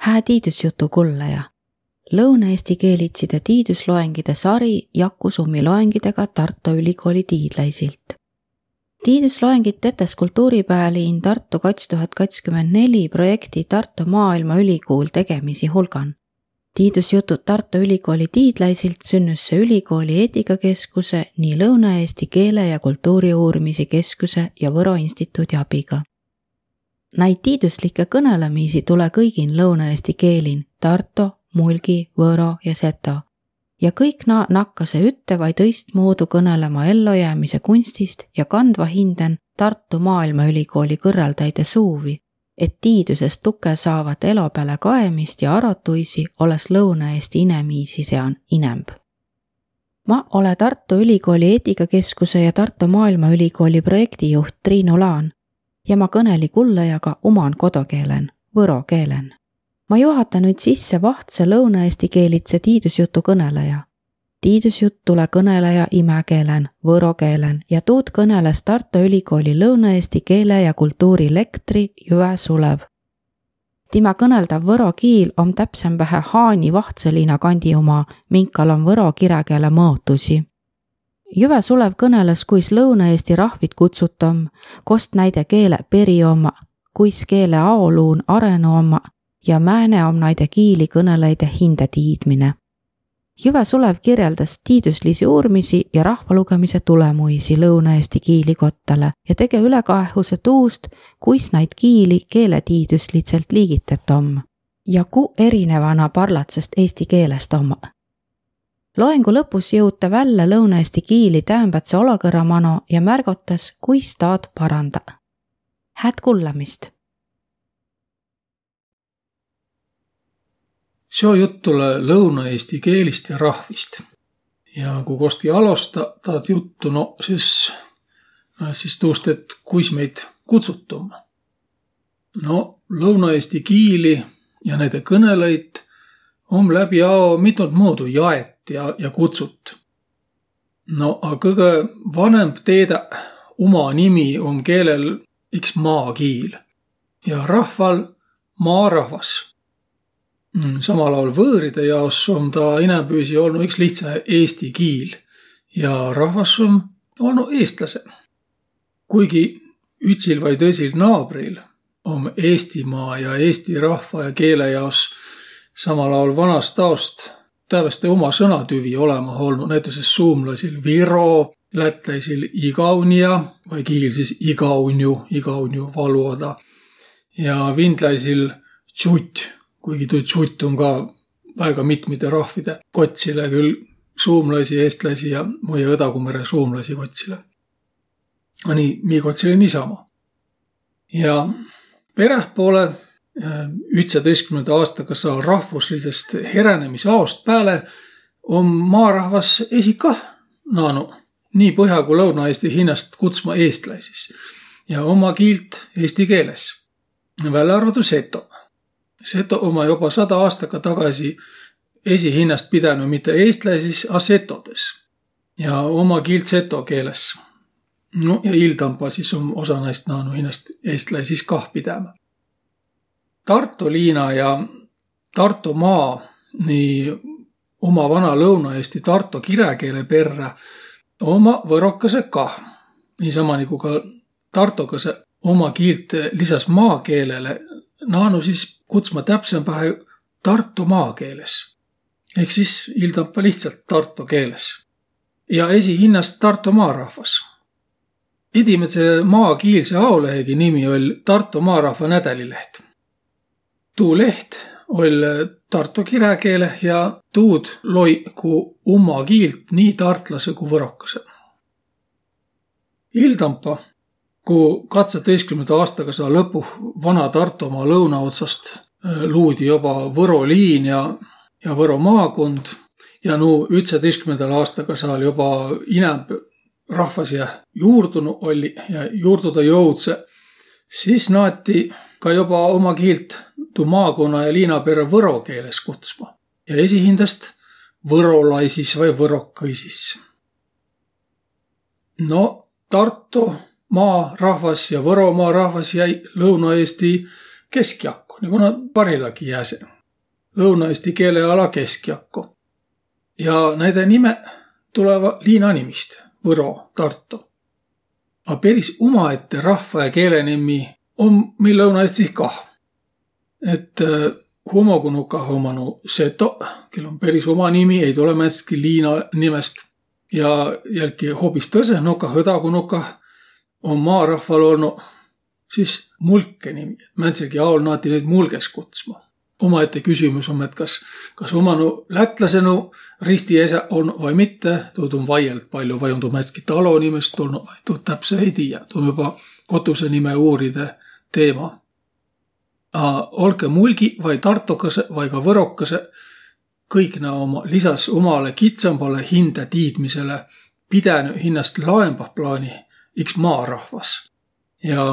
hää tiidusjutu kullaja. Lõuna-Eesti keelitside tiidusloengide sari Jaku Summi loengidega Tartu Ülikooli tiidlaisilt. tiidusloengid tetes kultuuripäeviin Tartu kats tuhat kakskümmend neli projekti Tartu Maailmaülikool tegemisi hulgan. tiidusjutud Tartu Ülikooli tiidlaisilt sünnus see ülikooli eetikakeskuse nii Lõuna-Eesti Keele ja Kultuuri Uurimise Keskuse ja Võro instituudi abiga Näid tiiduslikke kõnelemisi tule kõigin Lõuna-Eesti keelin Tarto, Mulgi, Võro ja Seto. ja kõik na nakkase ütte vai tõistmoodu kõnelema ellujäämise kunstist ja kandva hinden Tartu Maailmaülikooli kõrvaltäide suuvi, et tiidusest tuke saavat elo peale kaemist ja arotuisi olles Lõuna-Eesti inemiisi sean inemb. ma ole Tartu Ülikooli eetikakeskuse ja Tartu Maailmaülikooli projektijuht Triinu Laan ja ma kõneli kullajaga oman kodukeelen, võro keelen. ma juhatan nüüd sisse vahtse lõuna-eesti keelitse tiidusjutu kõneleja. tiidusjutt tule kõneleja imekeelen, võro keelen ja tuud kõneles Tartu Ülikooli lõuna-eesti keele ja kultuuri lektri Jüve Sulev. tema kõneldav võro kiil om täpsem vähe Haani vahtselina kandi oma, minkal on võro kirekeele mõotusi Jüve Sulev kõneles, kuis Lõuna-Eesti rahvid kutsutam, kost näide keele peri oma, kuis keele aoluun arenu oma ja määne om näide kiili kõneleide hinde tiidmine. Jüve Sulev kirjeldas tiiduslisi uurmisi ja rahvalugemise tulemuisi Lõuna-Eesti kiilikottale ja tege ülekaehuse tuust, kuis näid kiili keeletiidusliselt liigitet om ja ku erinevana parlatsest eesti keelest om loengu lõpus jõuta välja Lõuna-Eesti kiili täämbätse olokõrra mano ja märgotas, kuis taad paranda. Hääd kuulamist. seo jutt tulõ Lõuna-Eesti keelist ja rahvist. ja ku kostki alosta taad juttu, no sis, sis tuust, et kuis meid kutsutum. no Lõuna-Eesti kiili ja näide kõnõlõit om läbi ao mitut muudu jaet ja, ja kutsut. no a kõgõ vanõmb teedäq uma nimi um keelel iks maakiil ja rahval maarahvas. Mm, samal aol võõride jaos um taa inämbüisi olnuq iks lihtsä eesti kiil ja rahvas um olnuq eestläseq. kuigi ütsil vai tõisil naabril om Eestimaa ja eesti rahva ja keele jaos samal aol vanast taost tävveste uma sõnatüvi olõmah olnuq, näütüses suumlaisil Viro, lätläisil Igaunia vai kiil sis Igaunju, Igaunju valuoda. Ja vindläisil Tšut, kuigi tuu tšut um ka väega mitmide rahvide kotsilõ, küll suumlaisi, eestläisi ja muiä Õdagu-mere suumlaisi kotsilõ. A nii, mi kotsilõ niisama. Ja perähpoolõ ütsetõistkümnenda aastaga saa rahvuslidsõst heränemisaost pääle om maarahvas esiq kah naanuq nii Põh'a- ku Lõuna-Eesti hinnäst kutsma eestläisis ja uma kiilt eesti keeles, vällä arvadu seto. Seto ummaq joba sada aastakka tagasi esiqhinnäst pidänüq mitte eestläisis, a setodes ja uma kiilt seto keeles. No ja ildampaq sis um osa näist naanuq hinnäst eestläisis kah pidämä. Tarto liina ja Tartomaa nii uma vana Lõuna-Eesti Tarto kiräkeele perrä ommaq võrokõsõq kah. Niisama nigu ka tartokõsõq uma kiilt lisas maakeelele naanuq sis kutsma täpsämbähe Tarto maakeeles. Ehk sis ildampaq lihtsält tarto keeles. Ja esiqhinnäst Tarto maarahvas. Edimädse maakiilse aolehegi nimi oll' Tarto Maarahva Nädälileht tuu leht oll' tarto kiräkeeleh ja tuud loiq umma kiilt nii tartlasõq ku võrokõsõq. Ildampa, ku katsetõistkümnenda aastaga saa lõpuh Vana-Tartomaa lõunaotsast äh, luudi joba Võro liin ja, ja Võro maakund ja nuu ütsetõistkümnendal aastaga saal joba inämb rahva siia juurdunuq olliq ja juurduda jõudsõq, sis naati ka joba uma kiilt tuu maakonna ja liina perrä võro keeles kutsma. Ja esiqhindäst võrolaisis vai võrokõisis. No Tarto maarahvas ja Võromaa rahvas jäi Lõuna-Eesti keskjakku, nagu no parilagi jääse. Lõuna-eesti keeleala keskjakku. Ja näide nime tuleva liina nimist, Võro, Tartu. A peris umaette rahva ja keele nimi om meil Lõuna-Eestis kah. Et äh, humogunukah omanu Seto, kel on peris uma nimi, ei tule määnestki liina nimest. Ja jälki hoobis tõsõh nukah, Hõdagunukah on maarahval olnuq siis mulke nimi. Määntsegi aol naati neid mulges kutsma. omaette küsümüs om, et kas, kas omanu lätlasenu ristiesä on vai mitte, tuud um vaield pall'o, vai on tuu määnestki talo nimest tulnuq tuud täpse ei tiiäq. tuu um joba kotusõ nime uuride teema A olkõ mulgi vai tartokõsõq vai ka võrokõsõq, kõik nä ommaq lisas umalõ kitsambale hindä tiidmisele pidänüq hinnäst laembah plaani iks maarahvas. Ja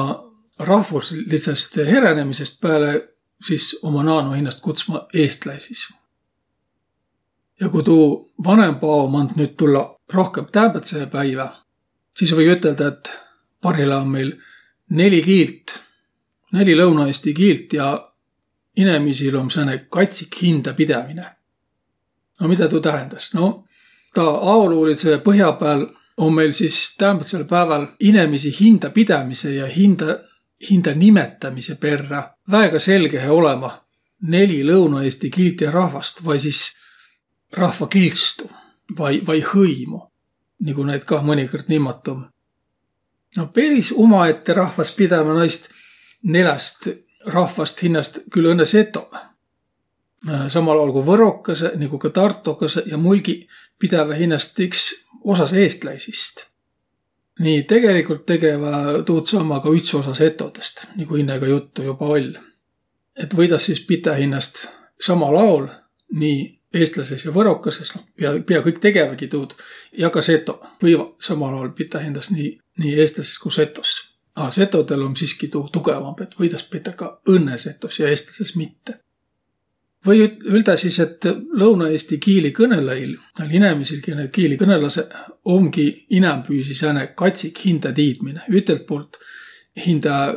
rahvuslitsõst heränemisest pääle sis ommaq naanu hinnäst kutsma eestläisis. Ja ku tuu vanõmba ao mand nüüd tullaq rohkõmb täämbädsehe päivä, sis või üteldäq, et parhilla um meil neli kiilt neli lõuna-eesti kiilt ja inemiisil om sääne katsik hindäpidämine. no midä tuu tähendäs? no taa aoluulidsõ põhja pääl om meil sis täämbätsel pääväl inemiisi hindäpidämise ja hindä, hindä nimetamise perrä väega selgehe olõma neli lõuna-eesti kiilt ja rahvast vai sis rahva kilstu vai, vai hõimu, nigu näid kah mõnikõrd niimat um. no peris umaette rahvas pidämä naist neläst rahvast hinnast küll õnnõ seto. samal aol ku võrokõsõ, nigu ka tartokõsõ ja mulgi pidävä hinnast iks osas eestläisist. nii tegelikult tegevä tuudsama ka üts osa setodest, nigu inne ka juttu joba oll'. Et võidas sis pitä hinnast samal aol nii eestläses ja võrokõses, noh, pia, pia kõik tegevägi tuud, ja ka seto võivaq samal aol pitä hindäs nii, nii eestläses ku setos a setodel om siski tuu tugõvamb, et võidas pitä ka õnnõsetos ja eestläses mitte. või üldä sis, et lõuna-eesti kiili kõnõlõil, näil inemiisil, kiä naid kiili kõnõlasõq, omgi inämbüisi sääne katsik hindä tiidmine. ütelt poolt hindä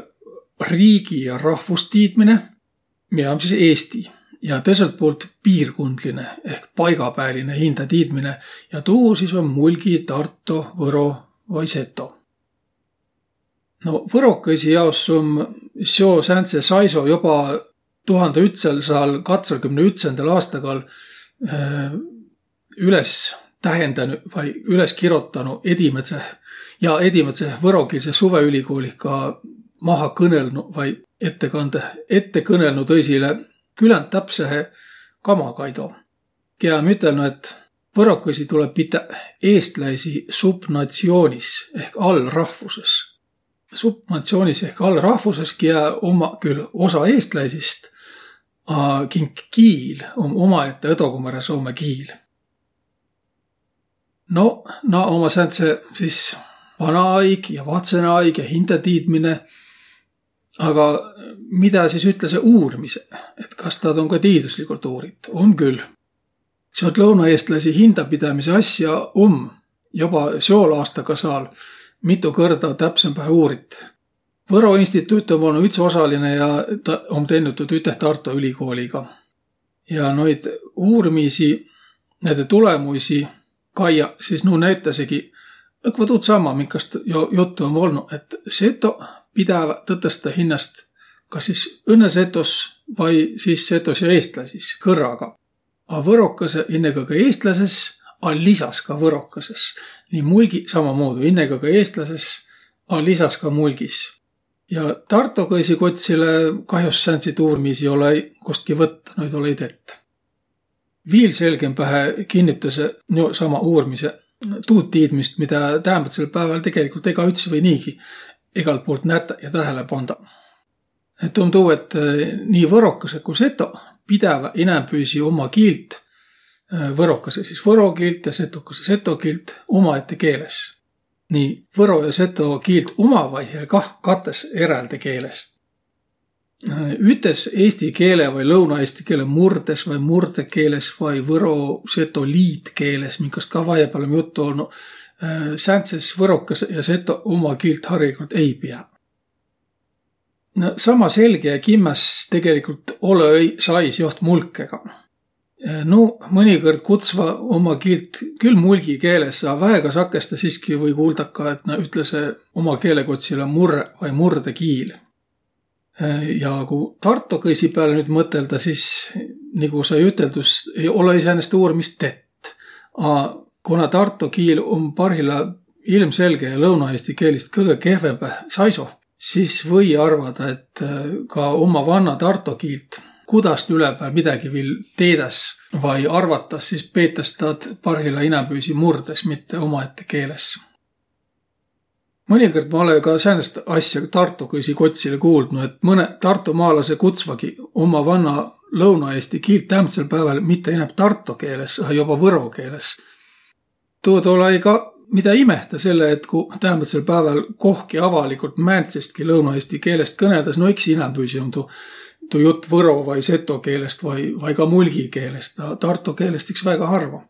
riigi ja rahvust tiidmine, miä om sis Eesti ja tõõselt poolt piirkundlinõ ehk paigapääline hindä tiidmine ja tuu sis om Mulgi, Tarto, Võro vai Seto no võrokõisi jaos um seo sääntse saiso joba tuhande ütselsaal katsõkümne ütsendal aastagal äh, üles tähendänüq vai üles kirotanu edimädse ja edimädse võrokiilse suveülikoolih ka maha kõnõlnuq vai ettekande, ette kõnõlnuq tõisile küländ täpsehe Kamakaido, kiä um ütelnüq, et võrokõisi tulõ pitäq eestläisi subnatsioonis ehk allrahvusõs subnatsioonis ehk allrahvuses, kiä ommaq küll osa eestläisist, a kink kiil um umaette õdogumõrõ soomõ kiil. No naaq ommaq sääntse sis vanaaig ja vatsõnaaig ja hindätiidmine, aga midä sis ütle see uurmisõq, et kas taad um ka tiidüsligult uurit? Um küll. Seod lõunaeestläisi hindäpidämise asja um joba seol aastaga saal mitu kõrda täpsembähe uurit. Võro instituut om olnuq ütsosalinõ ja ta om tennüq tuud üteh Tarto Ülikooliga. Ja noid uurmiisi, näide tulõmuisi kaiaq, sis nuuq näütäsegi õkva tuudsama, minkast jo juttu om olnuq, et seto pidäväq tõtõstõ hinnäst kas sis õnnõ setos vai sis setos ja eestläsis kõrraga. A võrokõsõq innekõgõ eestläses a lisas ka võrokõsõs. nii mulgi sammamuudu, innega ka eestläses, a lisas ka mulgis. Ja Tarto kõisi kotsilõ kah'os sääntsit uurmiisi olõ-õi kostki võtta, noid olõ-õi tett. Viil selgembähe kinnitusõ no sama uurmise tuud tiidmist, midä täämbätsel pääväl tegeligult egäüts või niigi egalt poolt nätäq ja tähele pandaq. Et um tuu, et eh, nii võrokõsõq ku seto pidäväq inämbüisi umma kiilt Äh, võrokõsõ sis võro kiilt ja setokõsõ seto kiilt umaette keeles. nii võro ja seto kiilt umavaihõl kah katõs erälde keelest. Äh, ütes eesti keele vai lõuna-eesti keele murdes vai murdekeeles vai võro-seto liitkeeles, minkast ka vaihõpääl om juttu olnuq, äh, sääntses võrokõsõ ja seto uma kiilt hariligult ei piäq. no sama selge ja kimmäs tegelikult olõ-õi sais joht mulkega. No mõnikõrd kutsva oma kiilt küll mulgi keeles, a väega sakõstõ siski või kuuldaq ka, et nä ütlese uma keelekotsilõ murrõq vai murdõkiil. Ja ku tartokõisi pääle nüüd mõtõldaq, sis nigu sai üteldüs, ei olõ-õi säänest uurmist tett. A kuna tarto kiil um parhilla ilmselge ja lõuna-eesti keelist kõgõ kehvembäh saisoh, sis või arvadaq, et äh, ka umma vanna tarto kiilt kudast ülepää midägi viil teedäs vai arvatas, sis peetäs taad parhilla inämbüisi murdõs, mitte umaette keeles. mõnikõrd ma olõ ka säänest asja tartokõisi kotsilõ kuuldnuq, et mõnõq tartomaalasõq kutsvagi umma vanna lõuna-eesti kiilt täämbädsel pääväl mitte inämb tarto keeles, a joba võro keeles. Tuud olõ-õi ka midä imehtä selle, et ku täämbädsel pääväl kohki avalikult määntsestki lõuna-eesti keelest kõnõdas, no iks inämbüisi um tuu, tuu jutt võro vai seto keelest vai, vai ka mulgi keelest, a tarto keelest iks väega harva.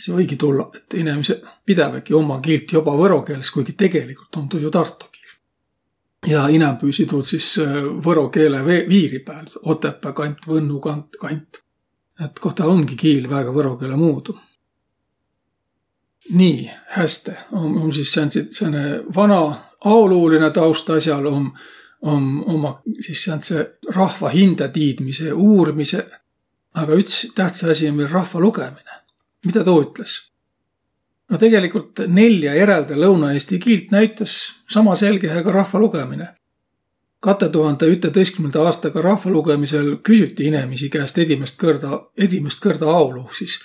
See võigi tullaq, et inemiseq pidäväki umma kiilt joba võro keeles, kuigi tegeligult um tuu jo tarto kiil. Ja inämbüisi tuud sis äh, võro keele viiri pääl, Otepää kant, Võnnu kant, kant. Et koh tä omgi kiil väega võro keele muudu nii, häste, om, om sis sääntsit, sääne vana aoluulinõ taust as'al um, um umma sis sääntse rahva hindätiidmise, uurmise. aga üts tähtsä asi um viil rahva lugõminõ. Midä tuu ütles? No tegelikult nelja eräldä lõuna-eesti kiilt näütäs sama selgehe ka rahva lugõminõ. Katõ tuhande ütetõistkümnenda aastaga rahva lugõmisõl küsüti inemiisi käest edimäst kõrda, edimäst kõrda aoluh sis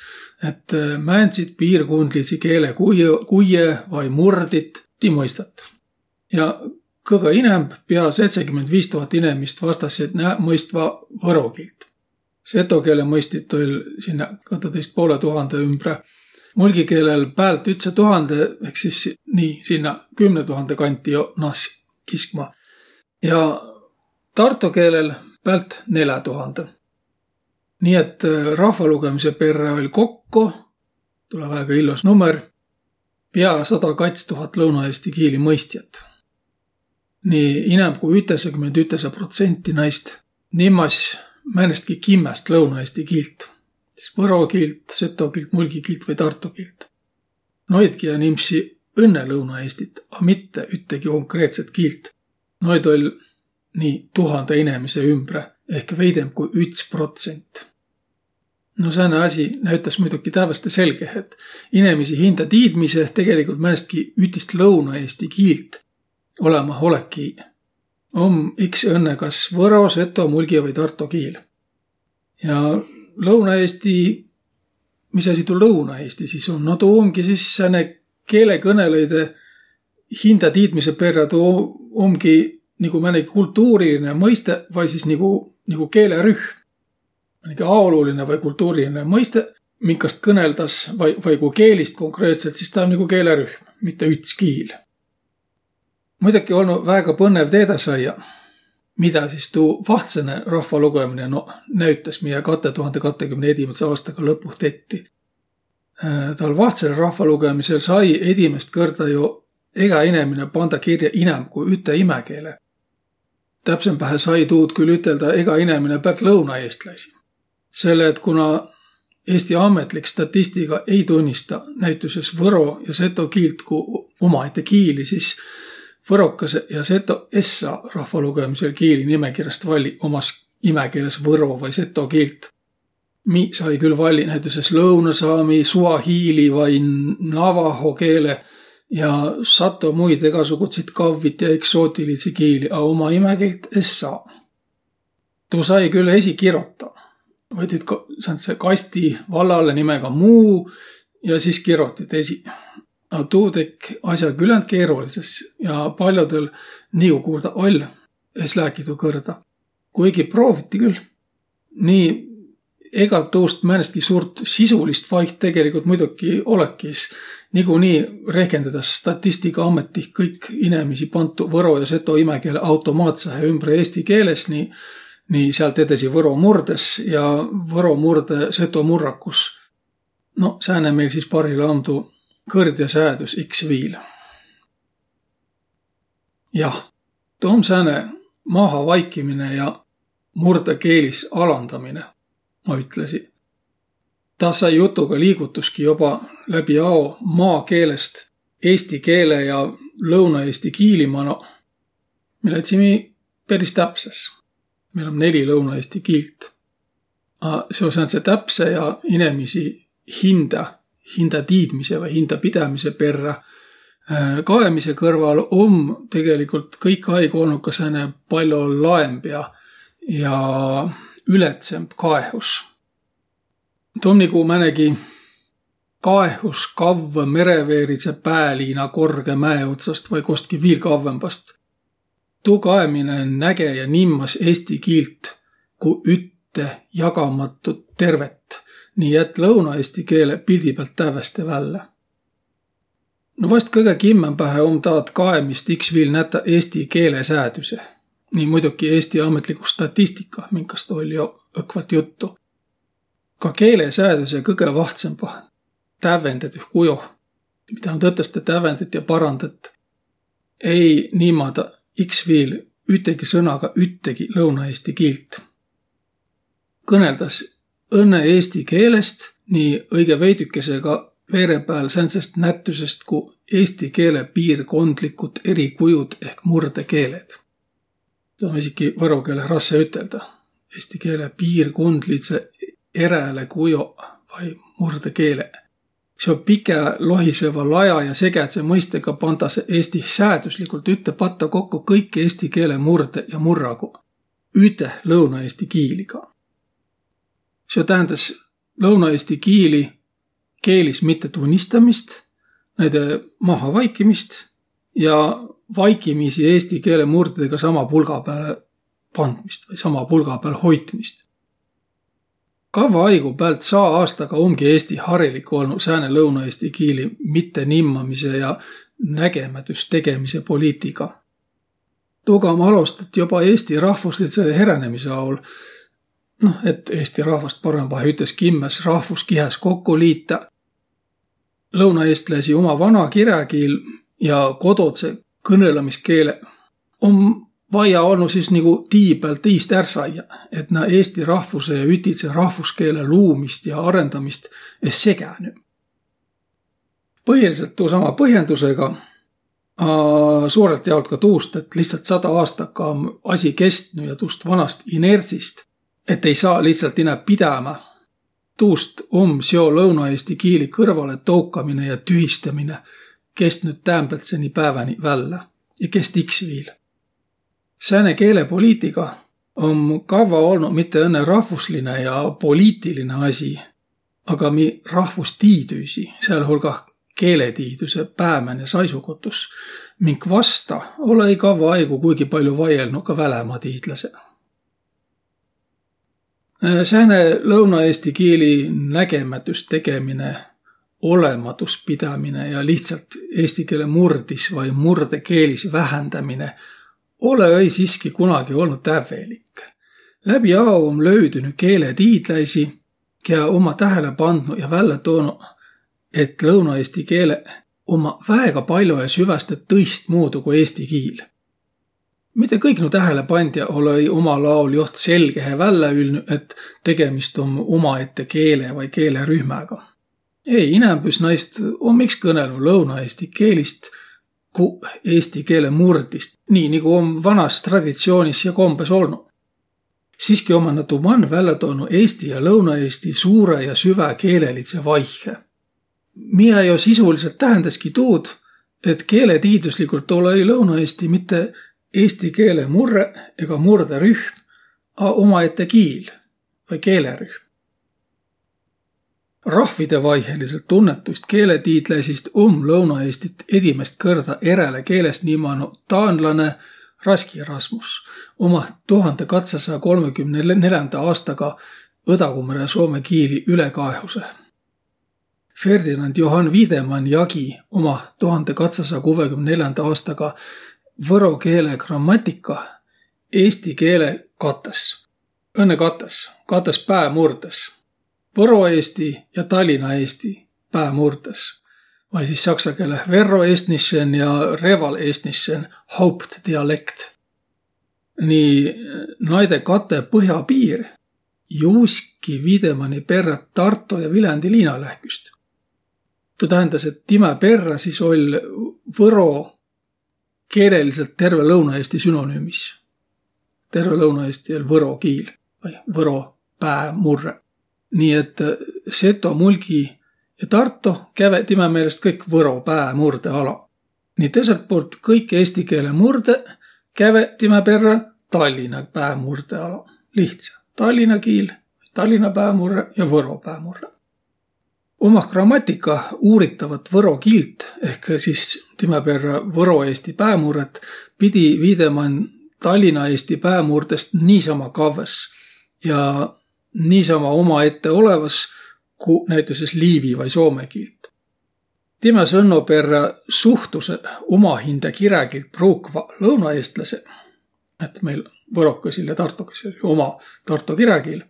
et äh, määntsit piirkundliidsi keele kuie, kuie vai murdit ti mõistat. Ja kõgõ inemb, pia setsekümmend viis tuhat inemist vastas, et nä mõistva võro kiilt. Seto keele mõistit oll sinnä katõteist poole tuhande ümbre. Mulgi keelel päält ütse tuhande, ehk siis nii, sinnä kümne tuhande kanti jo nas kiskma. Ja tarto keelel päält nelä tuhande nii et äh, rahvalugemise perre oll' kokko, tulõ väega illos numõr, pia sada kats tuhat lõuna-eesti kiili mõistjat. Nii inämb ku ütesakümmend ütese protsenti naist nimmas määnestki kimmäst lõuna-eesti kiilt. sis võro kiilt, seto kiilt, mulgi kiilt vai tarto kiilt. Noidki ja nimsi õnnõ Lõuna-Eestit, a mitte üttegi konkreetset kiilt. Noid oll' nii tuhande inemise ümbre ehk veidemb kui üts protsent no sääne asi näütäs muidoki tävveste selge, et inemiisi hindä tiidmise tegelikult määnestki ütist lõuna-eesti kiilt olõma olõki, om iks õnnõ kas võro, seto, mulgi vai tarto kiil. Ja Lõuna-Eesti, mis asi tuu Lõuna-Eesti sis um? No tuu umgi sis sääne keelekõnõlõide hindä tiidmise perrä, tuu umgi nigu määnegi kultuuriline mõiste vai sis nigu, nigu keelerühm määnegi aoluline vai kultuuriline mõiste, minkast kõneldas vai, vai ku keelist konkreetselt, sis taa um nigu keelerühm, mitte üts kiil. Muidoki olnuq väega põnnõv teedäq saiaq, midä sis tuu vahtsõnõ rahvalugõminõ no näütäs, miä katõ tuhande kattekümne edimädse aastaga lõpuh tetti. Taal vahtsõnõ rahvalugõmisõl sai edimäst kõrda jo egä inemine pandaq kirja inämb ku üte imäkeele. täpsembähe sai tuud külh üteldäq egä inemine piät lõunaeestläisi selle, et kuna Eesti ametlik statistika ei tunnista näütuses võro ja seto kiilt kui omaette kiili, siis võrokase ja seto essa rahvalugemisel kiili nimekirjast valli omas imäkeeles võro vai seto kiilt. Mi sai küll valli näütuses lõunasaami, suahiili vai navaho keele ja sato muid egäsugutsit kavvit ja eksootilidsi kiili, a uma imäkiilt es saa. tuu sai küll esi kirotaq võtit sääntse kasti vallale nimega Muu ja sis kirotit esi. A tuu tekk as'a küländ keerulises ja pall'odõl nigu kuuldaq oll' es lääki tuu kõrda. Kuigi prooviti külh. Nii egä tuust määnestki suurt sisulist vaiht tegeligult muidoki olõkis. Nigunii rehkendädäs Statistikaametih kõik inemiisi pantu võro ja seto imäkeele automaatsehe ümbre eesti keeles, nii nii säält edesi Võro murdes ja Võro murde Seto murrakus. no sääne meil sis parhilla um tuu kõrd ja säädüs iks viil. jah, tuu um sääne mahavaikimine ja murdekeelis alandamine, ma ütlesi. ta sai jutuga liigutuski joba läbi ao maakeelest eesti keele ja lõuna-eesti kiilima, no me lätsimi peris täpses. meil om neli lõuna-eesti kiilt. A seo sääntse täpse ja inemiisi hinda, hinda tiidmise vai hinda pidämise perrä äh, kaemise kõrval om tegelikult kõik aig olnuq ka sääne pall'o laemb ja, ja ületsemb kaehus. tuu om nigu määnegi kaehus kavvõ mereveeridse pääliina korgõ mäe otsast vai kostki viil kavvõmbast tuu kaemine näge ja nimmas eesti kiilt ku ütte jagamatut tervet, nii et lõuna-eesti keele pildi päält tävveste vällä. No vaest kõgõ kimmämbähe um taad kaemist iks viil nätäq eesti keelesäädüse. nii muidoki Eesti ametligu statistika, minkast oll' jo õkvalt juttu. Ka keelesäädüse kõgõ vahtsõmbah tävvendedüh kujoh, midä um tõtõstõ tävvendit ja parandat, ei niimada iks viil ütegi sõnaga üttegi lõuna-eesti kiilt. kõneldas õnne eesti keelest nii õige veidükesega veere pääl sääntsest nätüsest ku eesti keele piirkondlikud erikujud ehk murdekeeled. Tuu om esiki võro keeleh rassõ üteldäq. Eesti keele piirkundlidsõq eräle-kujoq vai murdekeeleq seo pikä lohisõva laja ja segädse mõistõga pandasõq Eesti säädüsligult ütte patta kokko kõik eesti keele murdõq ja murraguq üteh lõuna-eesti kiiliga. Seo tähendäs lõuna-eesti kiili keelis mittetunnistamist, näide mahavaikimist ja vaikimisi eesti keele murdidõga sama pulga pääle pandmist vai sama pulga pääl hoitmist kavva aigu päält saa aastaga umgi Eesti harilik olnuq sääne lõuna-eesti kiili mittenimmamise ja nägemätüs tegemise poliitika. Tuuga um alostat joba Eesti rahvuslidse heränemise aol. Noh, et Eesti rahvast parõmbahe ütes kimmäs rahvuskihäs kokko liitäq. Lõunaeestläisi uma vana kiräkiil ja kododseq kõnõlõmiskeeleq um vaia olnuq sis nigu tii päält iist ärq saiaq, et nä eesti rahvusõ ja ütidse rahvuskeele luumist ja arõndamist es segänüq. põhilidsõlt tuusama põhjendusõga, a suurõlt jaolt ka tuust, et lihtsält sada aastaka om asi kestnüq ja tuust vanast inertsist, et ei saaq lihtsält inämb pidämä. tuust um seo lõuna-eesti kiili kõrvalõ toukamine ja tühistämine kestnüq täämbädseni pääväni vällä ja kest iks viil sääne keelepoliitika om kavva olnuq mitte õnnõ rahvuslinõ ja poliitiline asi, aga mi rahvustiidüisi, sealhulgah keeletiidüse päämäne saisukotus, mink vasta olõ-õi kavva aigu kuigi pall'o vaiõlnuq ka välämaa tiidläseq. Sääne lõuna-eesti kiili nägemätüs tegemine, olõmatus pidämine ja lihtsält eesti keele murdis vai murdekeelis vähändämine olõ-õi siski kunagi olnuq tävvelik. Läbi ao um löüdünüq keeletiidläisi, kiä ummaq tähele pandnuq ja vällä toonuq, et lõuna-eesti keeleq ummaq väega pall'o ja süväste tõistmuudu ku eesti kiil. Mitte kõik nuuq tähelepandjaq olõ-õi umal aol joht selgehe vällä ülnüq, et tegemist um umaette keele vai keelerühmäga. Ei, inämbüs naist um iks kõnõlnuq lõuna-eesti keelist ku eesti keele murdist, nii nigu om vanas traditsioonis ja kombes olnuq. Siski ommaq nä tuu man vällä toonuq Eesti ja Lõuna-Eesti suurõ ja süvä keelelidse vaihhe. Miä jo sisulidsõlt tähendäski tuud, et keeletiidüsligult olõ-õi Lõuna-Eesti mitte eesti keele murrõq ega murdõrühm, a umaette kiil vai keelerühm rahvidevaiheliselt tunnetust keeletiidläisist um Lõuna-Eestit edimäst kõrda eräle keelest niimanu taanlanõ Raski Rasmus uma tuhande katsasaja kolmekümne neljanda aastaga õdagumäre soome kiili ülekaehusõ. Ferdinand Johann Wiedemann jagi uma tuhande katsasaja kuvekümne neljanda aastaga võro keele grammatika eesti keele kates. Õnnõ kates, kates päämurdes Võro-Eesti ja Tallinna-Eesti päämurdes. Vai siis saksa keeleh Verro Estnissen ja Reval Estnissen Hauptdialekt. nii naide kate põhjapiir juuski Viidemani perrä Tarto ja Viljandi liinalähküst. tuu tähendas, et timä perrä sis oll' võro keeleliselt terve Lõuna-Eesti sünonüümis. terve Lõuna-Eesti oll' võro kiil vai võro päämurrõ. nii et Seto, Mulgi ja Tarto käveq timä meelest kõik võro päämurdõ alaq. nii tõõsõlt poolt kõik eesti keele murdõq käveq timä perrä Tallinna päämurdõ alaq. Lihtsä. Tallinna kiil, Tallinna päämurrõ ja võro päämurrõ. Umah grammatika uuritavat võro kiilt ehk sis timä perrä võro-eesti päämurrõt pidi viideman Tallinna-eesti päämurdõst niisama kavvõs ja niisama umaette olõvas, ku näütüses liivi vai soome kiilt. Timä sõnno perrä suhtusõq umahindä kirägilt pruukvaq lõunaeestläseq, et meil võrokõsil ja tartokõsil uma tarto kiräkiil,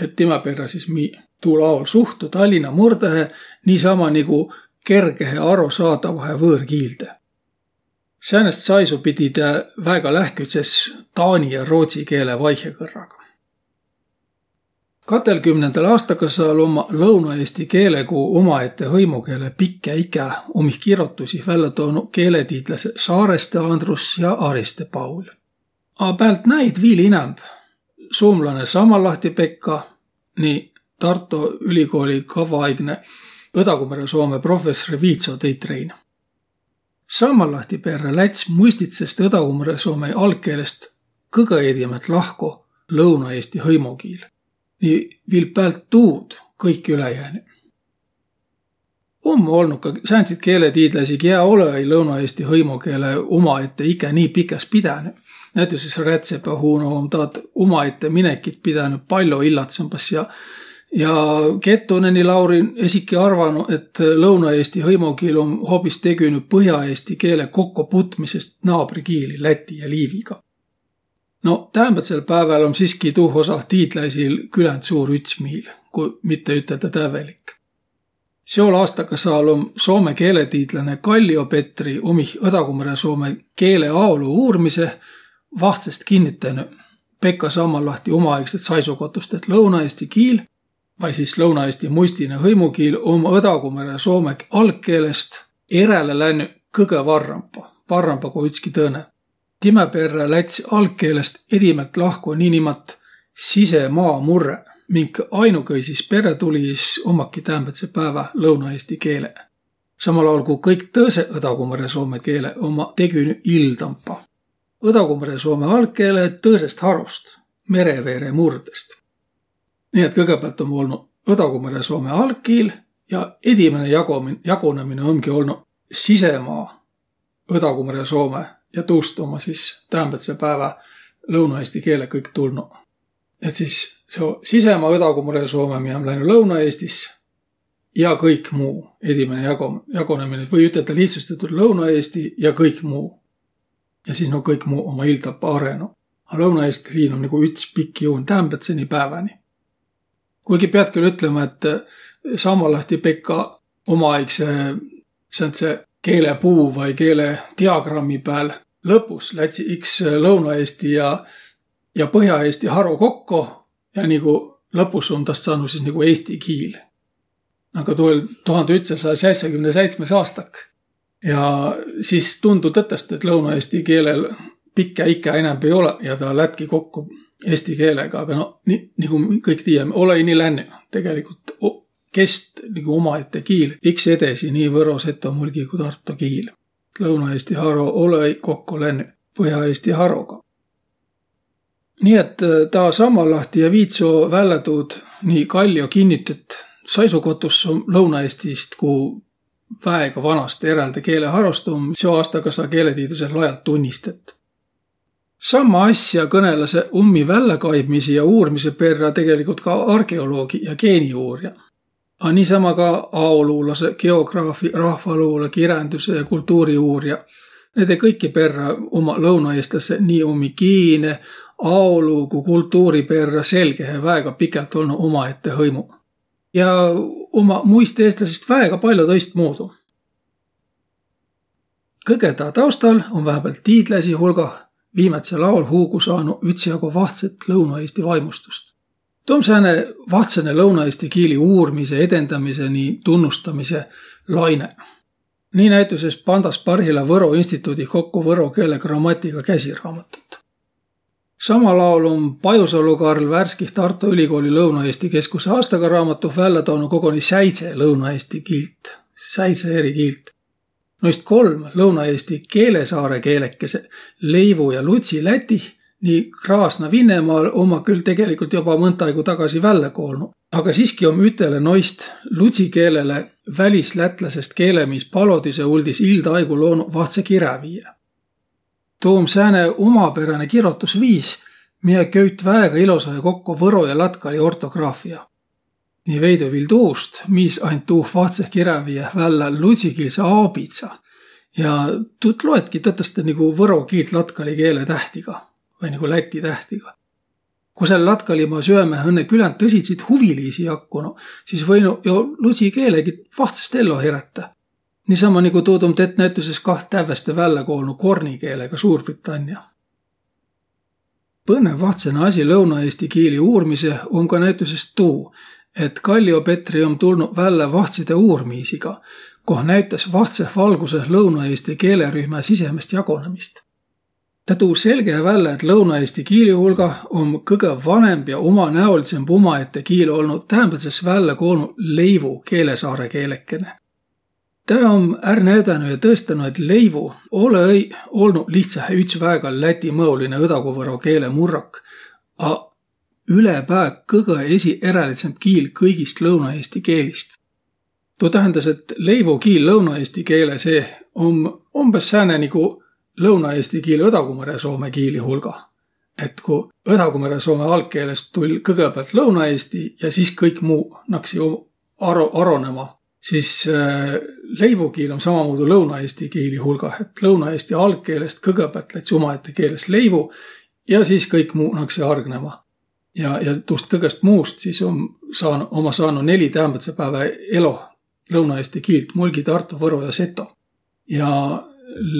et timä perrä sis mi tuul aol suhtu Tallinna murdõhe niisama nigu kergehe arosaadavahe võõrkiilde. Säänest saisu pidi tä väega lähkütses taani ja roodsi keele vaihõkõrraga katõlkümnendäl aastakõsal ummaq lõuna-eesti keele ku umaette hõimukeele pikä ikä umih kirotusih vällä toonuq keeletiidläseq Saareste Andrus ja Ariste Paul. A päält näid viil inämb suumlanõ Sammalahti Pekka, nii Tarto Ülikooli kavvaaigne Õdagumäre Soome professor Viitso Teitrein. Sammallahti perrä läts muistitsõst Õdagumäre Soome algkeelest kõgõ edimält lahko lõuna-eesti hõimukiil nii viil päält tuud kõik ülejäänuq. Um olnuq ka sääntsit keeletiidläisi, kiä olõ-õi lõuna-eesti hõimukeele umaette ike nii pikäs pidänüq. Näütüses Rätsepähuuno um taad umaette minekit pidänüq pall'o illatsõmbas ja ja Kettuneni Lauri esiki arvanuq, et lõuna-eesti hõimukiil um hoobis tegünüq põhja-eesti keele kokkoputmisõst naabrikiili Läti ja Liiviga no täämbädsel pääväl om siski tuuh osah tiidläisil küländ suur ütsmiil, ku mitte üteldäq tävvelik. Seol aastakõsaal om soome keeletiidläne Kallio Petri umih Õdagumäre-Soome keele aolu uurmisõh vahtsõst kinnütänüq Pekka Sammallahti umaaegset saisukotust, et lõuna-eesti kiil vai sis lõuna-eesti muistine hõimukiil um Õdagumäre-Soome algkeelest eräle lännüq kõgõ varrampa, varrampa ku ütski tõõnõ timä perrä läts' algkeelest edimält lahko niinimat sisemaamurrõ, mink ainukõisis peretulis ummaki täämbädse päävä lõuna-eesti keele. Samal aol ku kõik tõõsõq õdagumäre-soome keele ommaq tegünüq ildampa. Õdagumäre-soome algkeele tõõsõst harost, mereveere murdõst. Nii et kõgõpäält om olnuq õdagumäre-soome algkiil ja edimäne jagomin-, jagunõminõ ongi olnuq sisemaa õdagumäre-soome ja tuust umma sis täämbädse päävä lõuna-eesti keele kõik tulnuq. Et sis seo sisemaa õdagumäre Soome, miä om lännüq Lõuna-Eestis ja kõik muu, edimäne jago-, jagonõminõ, või üteldäq lihtsustatult Lõuna-Eesti ja kõik muu. Ja sis no kõik muu ummaq ildapa arõnuq. A Lõuna-Eesti liin om nigu üts pikk juun täämbädseni pääväni. Kuigi piät külh ütlema, et Sammallahti Pekka umaaegsõ sääntse keelepuu vai keelediagrammi pääl lõpus lätsi iks Lõuna-Eesti ja, ja Põhja-Eesti haru kokko ja nigu lõpus on tast saanuq sis nigu eesti kiil. aga tuu oll' tuhande ütsäsaja säissekümne säitsmes aastak. Ja sis tundu tõtõstõ, et lõuna-eesti keelel pikkä ikä inämb ei olõq ja tä lätki kokko eesti keelega, aga no nii, nigu kõik tiiäme, olõ-õi nii lännüq. Tegeligult kest nigu umaette kiil iks edesi nii võro, seto, mulgi ku tarto kiil Lõuna-Eesti haro olõ-õi kokko lännüq Põhja-Eesti haroga. Nii et äh, taa Sammallahti ja Viitsoo vällä tuud nii kall'o kinnütüt saisukotus Lõuna-Eestist ku väega vanast eräldä keeleharost um seo aastaga sa keeletiidüsel lajalt tunnistet. Samma asja kõnõlasõq ummi välläkaibmiisi ja uurmise perrä tegeligult ka arheoloogiq ja geeniuurijaq a niisama ka aoluulasõq, geograafiq, rahvaluulõ, kirändüse ja kultuuriuurijaq. Nede kõiki perrä ummaq lõunaeestläseq nii ummi kiine, aolu ku kultuuri perrä selgehe väega pikält olnuq umaette hõimuq. Ja ummaq muist eestläisist väega pall'o tõistmuudu. Kõgõ taa taustal um vähämbält tiidläisi hulgah viimätsel aol huugu saanu ütsjagu vahtset Lõuna-Eesti vaimustust. tuu om sääne vahtsõne lõuna-eesti kiili uurmise, edendamise, nii tunnustamise laine. nii näütüses pandas parhilla Võro instituudi kokku võro keele grammatika käsiraamatut. samal aol om Pajusalu Karl värskih Tartu Ülikooli Lõuna-Eesti Keskuse aastaga raamatuh vällä toonuq koguni säidse lõuna-eesti kiilt, säidse eri kiilt Noist kolm Lõuna-Eesti keelesaare keelekese, Leivu ja Lutsi Lätih, nii Kraasna Vinnemaal omma küll tegelikult joba mõnda aigu tagasi vällä koolnuq. aga siski om ütele noist lutsi keelele välislätlasest keelemiis palodise uldis ildaaigu loonuq vahtsõ kiräviie. tuu om sääne umaperäne kirotusviis, miä köüt väega ilosahe kokko võro ja latkali ortograafia nii veidü viil tuust, mis aint tuuh vahtsõh kiräviieh vällä ludsikiilse aabitsa. Ja tuud loetki tõtõstõ nigu võro kiilt latkali keele tähtiga vai nigu läti tähtiga. Ku sääl latkalimaa süämeh õnnõ küländ tõsitsit huviliisi jakkunuq, sis võinuq jo ludsi keelegi vahtsõst ello herätäq. niisama nigu tuud um tett näütüses kaht tävveste vällä koolnuq korni keelega Suurbritannia. Põnnõv vahtsõnõ asi lõuna-eesti kiili uurmisõh um ka näütüses tuu, et Kallio-Petri om tulnuq vällä vahtside uurmiisiga, koh näütäs vahtsõh valgusõh lõuna-eesti keelerühmä sisemist jagonõmist. tä tuu selgehe vällä, et lõuna-eesti kiili hulgah om kõgõ vanemb ja umanäolidsõmb umaette kiil olnuq täämbädses vällä koolnuq leivu keelesaare keelekene. tä om ärq näüdänüq ja tõõstanuq, et leivu olõ-õi olnuq lihtsähe üts väega lätimõolinõ õdaguvõro keele murrak, a ülepää kõgõ esierälidsõmb kiil kõigist lõuna-eesti keelist. tuu tähendäs, et leivu kiil lõuna-eesti keele seeh om umbõs sääne nigu lõuna-eesti kiil õdagumõrõ-soomõ kiili hulgah. Et ku õdagumõrõ-soomõ algkeelest tull kõgõpäält lõuna-eesti ja sis kõik muu naksi aro-, aronõma, sis äh, leivukiil om sammamuudu lõuna-eesti kiili hulgah, et lõuna-eesti algkeelest kõgõpäält läts umaette keeles leivu ja sis kõik muu naksi argnõma ja, ja tuust kõgõst muust siis om saan-, oma saanuq neli täämbädse päävä elo lõuna-eesti kiilt mulgi, tartu, võro ja seto. Ja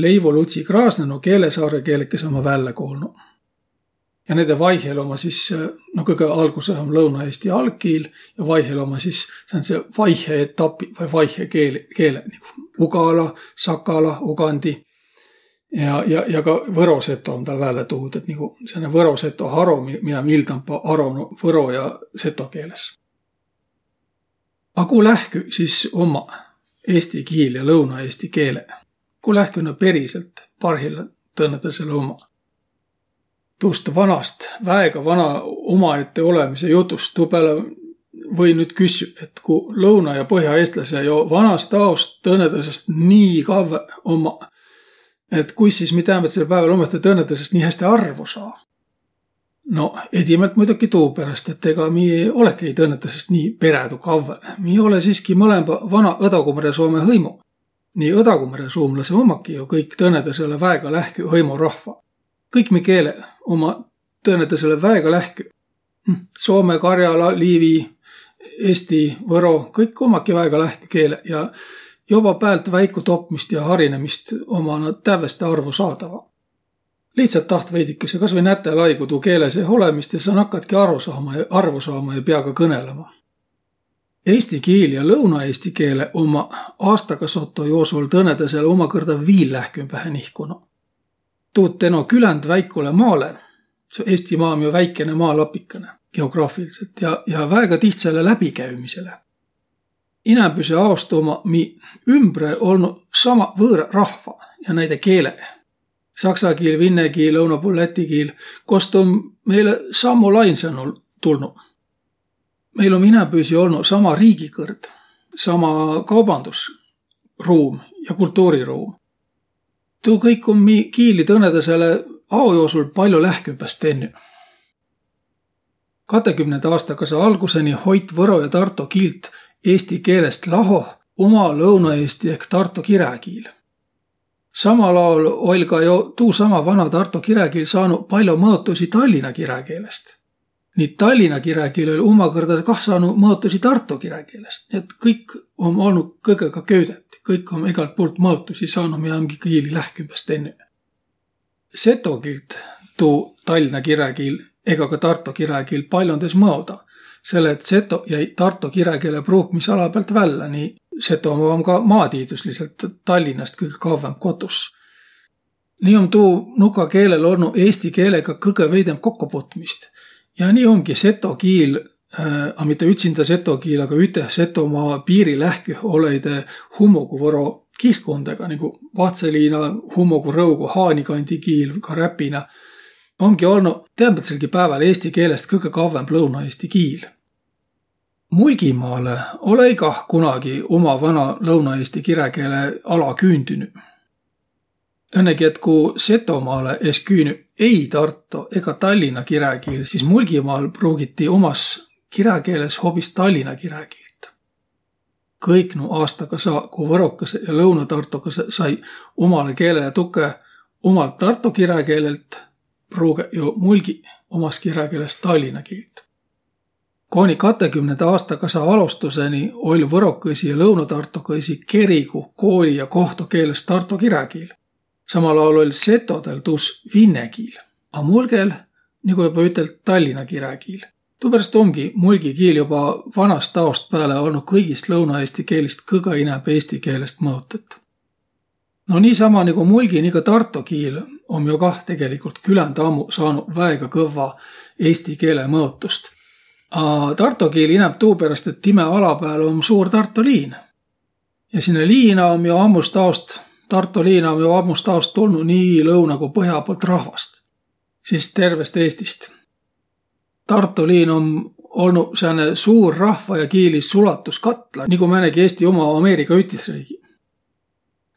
Leivo Lutsi Kraasnõnu keelesaare keelekese oma vällä koolnuq. Ja nende vaihel oma siis, no kõgõ algusõh om lõuna-eesti algkiil ja vaihel oma siis sääntse vaihe etapi vai vaihe keele, keele nigu ugala, sakala, ugandi ja, ja, ja ka võro seto om tal vällä tuud, et nigu sääne võro seto haro, miä mildampa aronuq võro ja seto keeles. A ku lähkü sis ommaq eesti kiil ja lõuna-eesti keele? Ku lähkü nä periselt parhilla tõõnõtõõsõlõ ommaq? Tuust vanast, väega vana umaette olõmisõ jutust, tuu pääle või nüüd küssüq, et ku lõuna- ja põh'aeestläseq jo vanast aost tõõnõtõõsõst nii kavvõ ommaq et kuis sis mi täämbädsel pääväl ummõhtõ tõõnõtõõsõst nii häste arvo saa? No edimält muidoki tuuperäst, et ega mi olõki tõõnõtõõsõst nii perädu kavvõ. Mi olõ siski mõlõmba vana Õdagumäre-Soomõ hõimu. nii Õdagumäre-suumlasõ ummaki jo kõik tõõnõtõõsõlõ väega lähkü hõimurahva. kõik mi keeleq ummaq tõõnõtõõsõlõ väega lähkü. Hm, Soome, Karjala, Liivi, Eesti, Võro, kõik ummaki väega lähkü keeleq ja joba päält väiku topmist ja harinemist omana tävveste arvo saadava. lihtsalt taht veidikese, kasvõi nätäl aigu tuu keele seeh olõmist ja sa nakkadki aru saama ja arvu saama ja peaga kõnõlõma. Eesti kiil ja lõuna-eesti keele omma aastaga soto joosul tõõnõdõsõlõ umakõrda viil lähkümbähe nihkunuq. Tuud teno küländ väikule maale, Eestimaa om jo väikene maalapikõnõ geograafilidsõlt ja, ja väega tihtsale läbikäümisele inämbüse aost ommaq mi ümbre olnuq sama võõraq rahva ja näide keeleq. Saksa kiil, vinne kiil, lõuna puul läti kiil, kost om meile sammu lainsõnul tulnuq. meil om inämbüisi olnuq sama riigikõrd, sama kaubandusruum ja kultuuriruum. tuu kõik om mi kiili tõõnõdõsõlõ ao joosul pall'o lähkümbäs tennüq. Katõkümnenda aastakõsa algusõni hoit võro ja tarto kiilt eesti keelest laho uma lõuna-eesti ehk Tarto kiräkiil. samal aol oll' ka jo tuusama vana Tarto kiräkiil saanuq pall'o mõotuisi Tallinna kiräkeelest. nii Tallinna kiräkiil oll' umakõrda kah saanuq mõotuisi Tarto kiräkeelest, nii et kõik om olnuq kõgõga köüdet, kõik om egält puult mõotuisi saanuq, miä omgi kiili lähkümbäs tennüq. seto kiilt tuu Tallinna kiräkiil ega ka Tarto kiräkiil pall'ondas mõoda. Selle et seto jäi tarto kiräkeele pruukmisala päält vällä, nii Setomaa om ka maatiidüslidsõlt Tallinnast kõgõ kavvamb kotus. Nii om tuu nuka keelel olnuq eesti keelega kõgõ veidemb kokkopuutmist. Ja nii omgi seto kiil äh,, a mitte ütsindä seto kiil, aga üteh Setomaa piirilähküh olõidõ hummoguvõro kihlkundõga nigu Vahtsõliina, Hummogu, Rõugu, Haanikandi kiil, ka Räpina, omgi olnuq täämbätselgi pääväl eesti keelest kõgõ kavvõmb lõuna-eesti kiil Mulgimaalõ olõ-õi kah kunagi uma vana lõuna-eesti kiräkeele ala küündünüq. Õnnõgi, et ku Setomaalõ es küünüq ei Tarto ega Tallinna kiräkiil, sis Mulgimaal pruugiti umas kiräkeeles hoobis tallinna kiräkiilt. Kõik nuuq aastaga saa, ku võrokõsõq ja lõunõ-tartokõsõq sai umalõ keelele tukõ umalt tarto kiräkeelelt, pruugõq jo mulgiq umas kiräkeeles tallinna kiilt kooniq katõkümnende aastaga saa alostusõni oll' võrokõisi ja lõunõ-tartokõisi kerigu, kooli ja kohto keeles tarto kiräkiil. Samal aol oll' setodõl tuus vinne kiil, a mulgõl, nigu joba ütelt, tallinna kiräkiil. Tuuperäst omgi mulgi kiil joba vanast aost pääle olnuq kõigist lõuna-eesti keelist kõgõ inämb eesti keelest mõotõt. No niisama nigu mulgi, nii ka tarto kiil om jo kah tegeligult küländ ammuq saanuq väega kõvva eesti keele mõotust A tarto kiil inämb tuuperäst, et timä ala pääl om suur Tarto liin. Ja sinnäq liina om jo ammust aost, Tarto liina om jo ammust aost tulnuq nii lõuna ku põh'a puult rahvast. Sis tervest Eestist. Tarto liin om olnuq sääne suur rahva ja kiili sulatuskatla, nigu määnegi Eesti uma Ameerika Ütisriigi.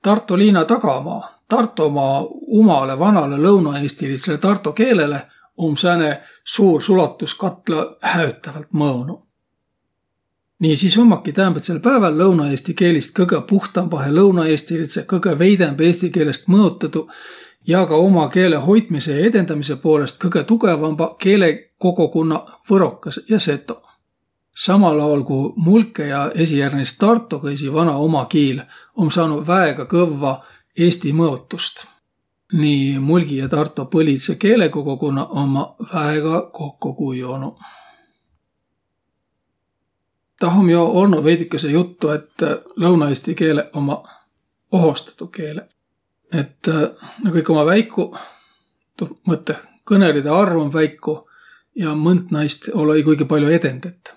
Tarto liina tagamaa, Tartomaa umalõ vanalõ lõuna-eestilidsele tarto keelele um sääne suur sulatuskatla häötävält mõonu. Niisiis ummaki täämbätsel pääväl lõuna-eesti keelist kõgõ puhtambahe lõuna-eestilidse, kõgõ veidemb eesti keelest mõotadu ja ka uma keele hoitmise ja edendamise poolest kõgõ tugõvamba keelekogukonna võrokas ja seto. Samal aol ku mulke ja esijärnes tartokõisi vana uma kiil om saanuq väega kõvva eesti mõotust nii Mulgi ja Tarto põlidsõ keelekogukonna ommaq väega kokko kujonuq. Tah om jo olnuq veidükese juttu, et lõuna-eesti keeleq ommaq ohostadu keeleq. Et nä kõik ommaq väikuq, tuuh mõttõh kõnõlidõ arv om väiku ja mõnt naist olõ-õi kuigi pall'o edendät.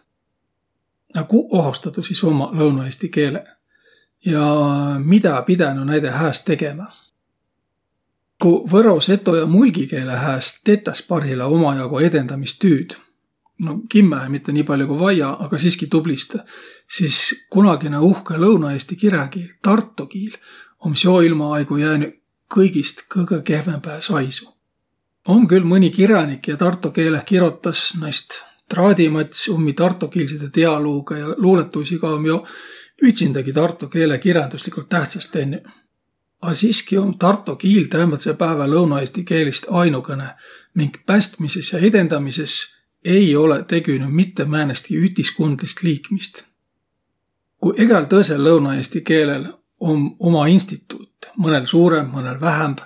A kuq ohostadu sis ummaq lõuna-eesti keeleq ja midä pidänüq näide hääs tegemä? Ku võro, seto ja mulgi keele hääst tetäs parhilla umajago edendamistüüd, no kimmähe mitte nii pall'o ku vaia, aga siski tublistõ, sis kunagine uhkõ lõuna-eesti kiräkiil, tarto kiil, om seo ilmaaigu jäänüq kõigist kõgõ kehvembähe saisu. Om külh mõni kiränik ja tarto keeleh kirotas naist traadimats ummi tartokiilside dialoogõ ja luulõtuisiga om jo ütsindägi tarto keele kirändusligult tähtsäs tennüq A siski um tarto kiil täämbädsel pääväl lõuna-eesti keelist ainugõnõ, mink pästmises ja edendamises ei olõq tegünüq mitte määnestki ütiskundlist liikmist. Ku egäl tõõsõl lõuna-eesti keelel om uma instituut, mõnõl suurõmb, mõnõl vähämb,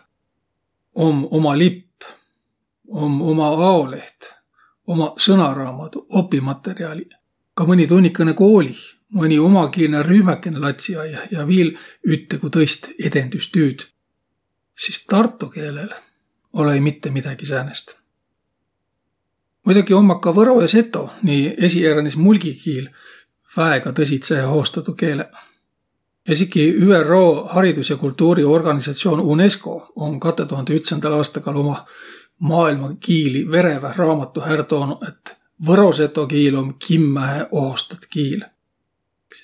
om uma lipp, om uma aoleht, uma sõnaraamadu, opimaterjaliq, ka mõni tunnikõnõ koolih mõni umakiilne rühmäkene latsiaiah ja viil ütte ku tõist edendüstüüd, sis tarto keelel olõ-õi mitte midägi säänest. muidoki ommaq ka võro ja seto, nii esiqeränis mulgi kiil, väega tõsitsõhe hoostadu keeleq. Esiki ÜRO haridus- ja kultuuriorganisatsioon UNESCO on katõ tuhande ütsandal aastagal uma maailmakiili vereväh raamatu är toonuq, et võro-seto kiil om kimmähe ohostat kiil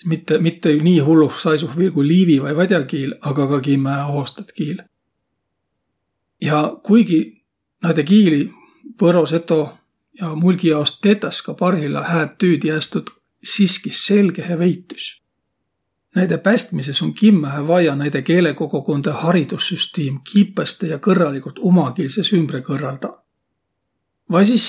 mitte, mitte nii hulluh saisuh viil ku liivi vai vad'akiil, aga ka kimmähe ohostat kiil. Ja kuigi naidõ kiili võro, seto ja mulgi aost tetäs ka parhilla hääd tüüd jästud siski selgehe veitüs. Näide pästmises um kimmähe vaia näide keelekogukundõ haridussüstiim kipõstõ ja kõrraligult umakiilses ümbre kõrraldaq. Vai sis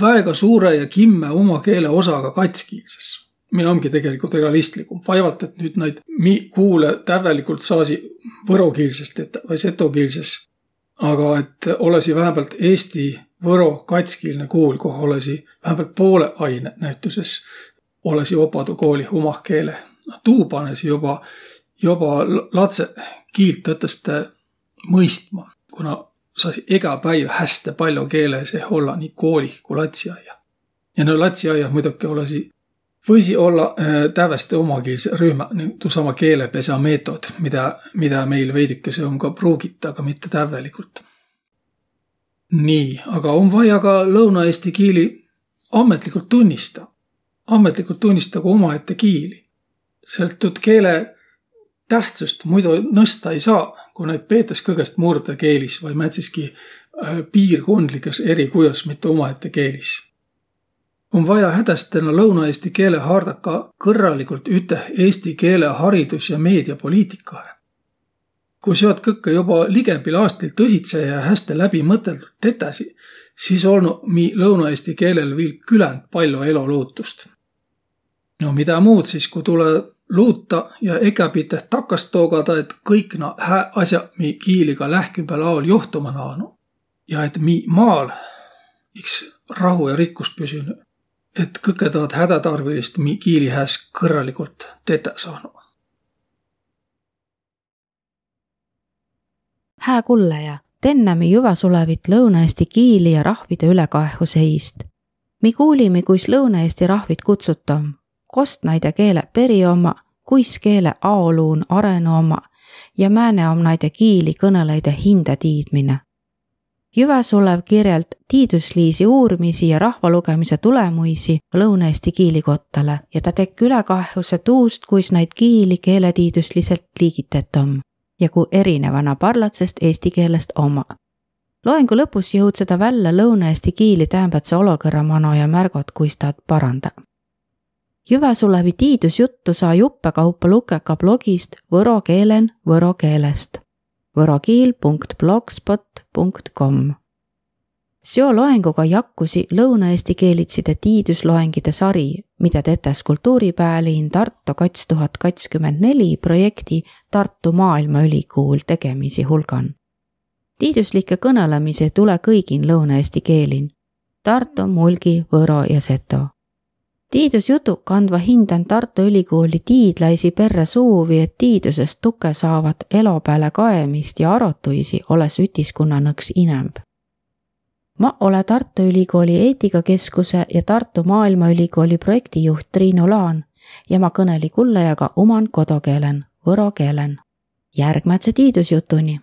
väega suurõ ja kimmä uma keele osaga katskiilses miä omgi tegelikult realistlikum. Vaevalt, et nüüd naid mi-, kuulõ tävvelikult saasi võrokiilses tetäq vai setokiilses. aga et olõsi vähämbält eesti, võro katskiilne kuul, koh olõsi vähämbält poolõ aine näütüses olõsi opa tuu koolih umah keeleh. tuu panõsi joba, joba latsõq kiilt tõtõstõ mõistma, kuna saasiq egä päiv häste pall'o keele seeh ollaq nii koolih ku latsiaiah. Ja no latsiaiah muidoki olõsiq võisiq ollaq äh, tävveste umakiilseq rühmäq, tuusama keelepesä meetod, midä, midä meil veidükese um ka pruugit, aga mitte tävveligult. nii, aga um vaia ka lõuna-eesti kiili ametligult tunnistaq. Ametligult tunnistaq ku umaette kiili. Säält tuud keele tähtsust muido nõsta ei saaq, ku naid peetäs kõgõst murdõkeelis vai määntseski äh, piirkundlikõs erikujos, mitte umaette keelis um vaja hädäste no lõuna-eesti keele haardaq ka kõrraligult üteh eesti keele haridus- ja meediapoliitikahe. Ku seod kõkkõ joba ligembil aastil tõsitsõja ja häste läbimõtõldult tetäsiq, sis olnuq mi lõuna-eesti keelel viil küländ pall'o eloluutust. No midä muud sis, ku tulõ luutaq ja ekäpiteh takast toogada, et kõik naaq hääq as'aq mi kiiliga lähkümbäl aol johtuma naanuq. Ja et mi maal iks rahu ja rikkus püsünüq et kõkkõ taad hädätarvilist mi kiili hääs kõrraligult tetäq saanuq. hää kullõja, tennämi Jüväsulevit lõuna-eesti kiili ja rahvide ülekaehu seist. mi kuulimi, kuis lõuna-eesti rahvid kutsutam, kost naide keele peri omma, kuis keele aoluun arenu omma ja määne om naide kiili kõnõlõide hinde tiidmine Jüväsulev kirjeld tiidusliisi uurmisi ja rahvalugemise tulemuisi lõuna-eesti kiilikottale ja ta tekk ülekahjuse tuust, kuis naid kiili keeletiidusliselt liigitetom ja kui erinevana parlatsest eesti keelest oma. loengu lõpus jõud seda välja lõuna-eesti kiili täämbätse olokõrra mano ja märgot, kuis taad paranda. Jüväsulevi tiidusjuttu saa juppekaupa lukeka blogist võro keelen võro keelest võrokiil.blogspot.com. seo loenguga jakkusi lõuna-eesti keelitside tiidusloengide sari, mida tetes kultuuripäälin Tartu kats tuhat kakskümmend neli projekti Tartu Maailmaülikool tegemisi hulgan. tiiduslikke kõnelemisi tule kõigin lõuna-eesti keelin Tartu, Mulgi, Võro ja Seto tiidusjutuk kandva hindan Tartu Ülikooli tiidlaisi perre suuvi, et tiidusest tuke saavat elo pääle kaemist ja arotuisi olles ütiskunnanõks inemb. ma ole Tartu Ülikooli eetikakeskuse ja Tartu Maailmaülikooli projektijuht Triinu Laan ja ma kõneli kullajaga oman kodukeelen, võro keelen. järgmätse tiidusjutuni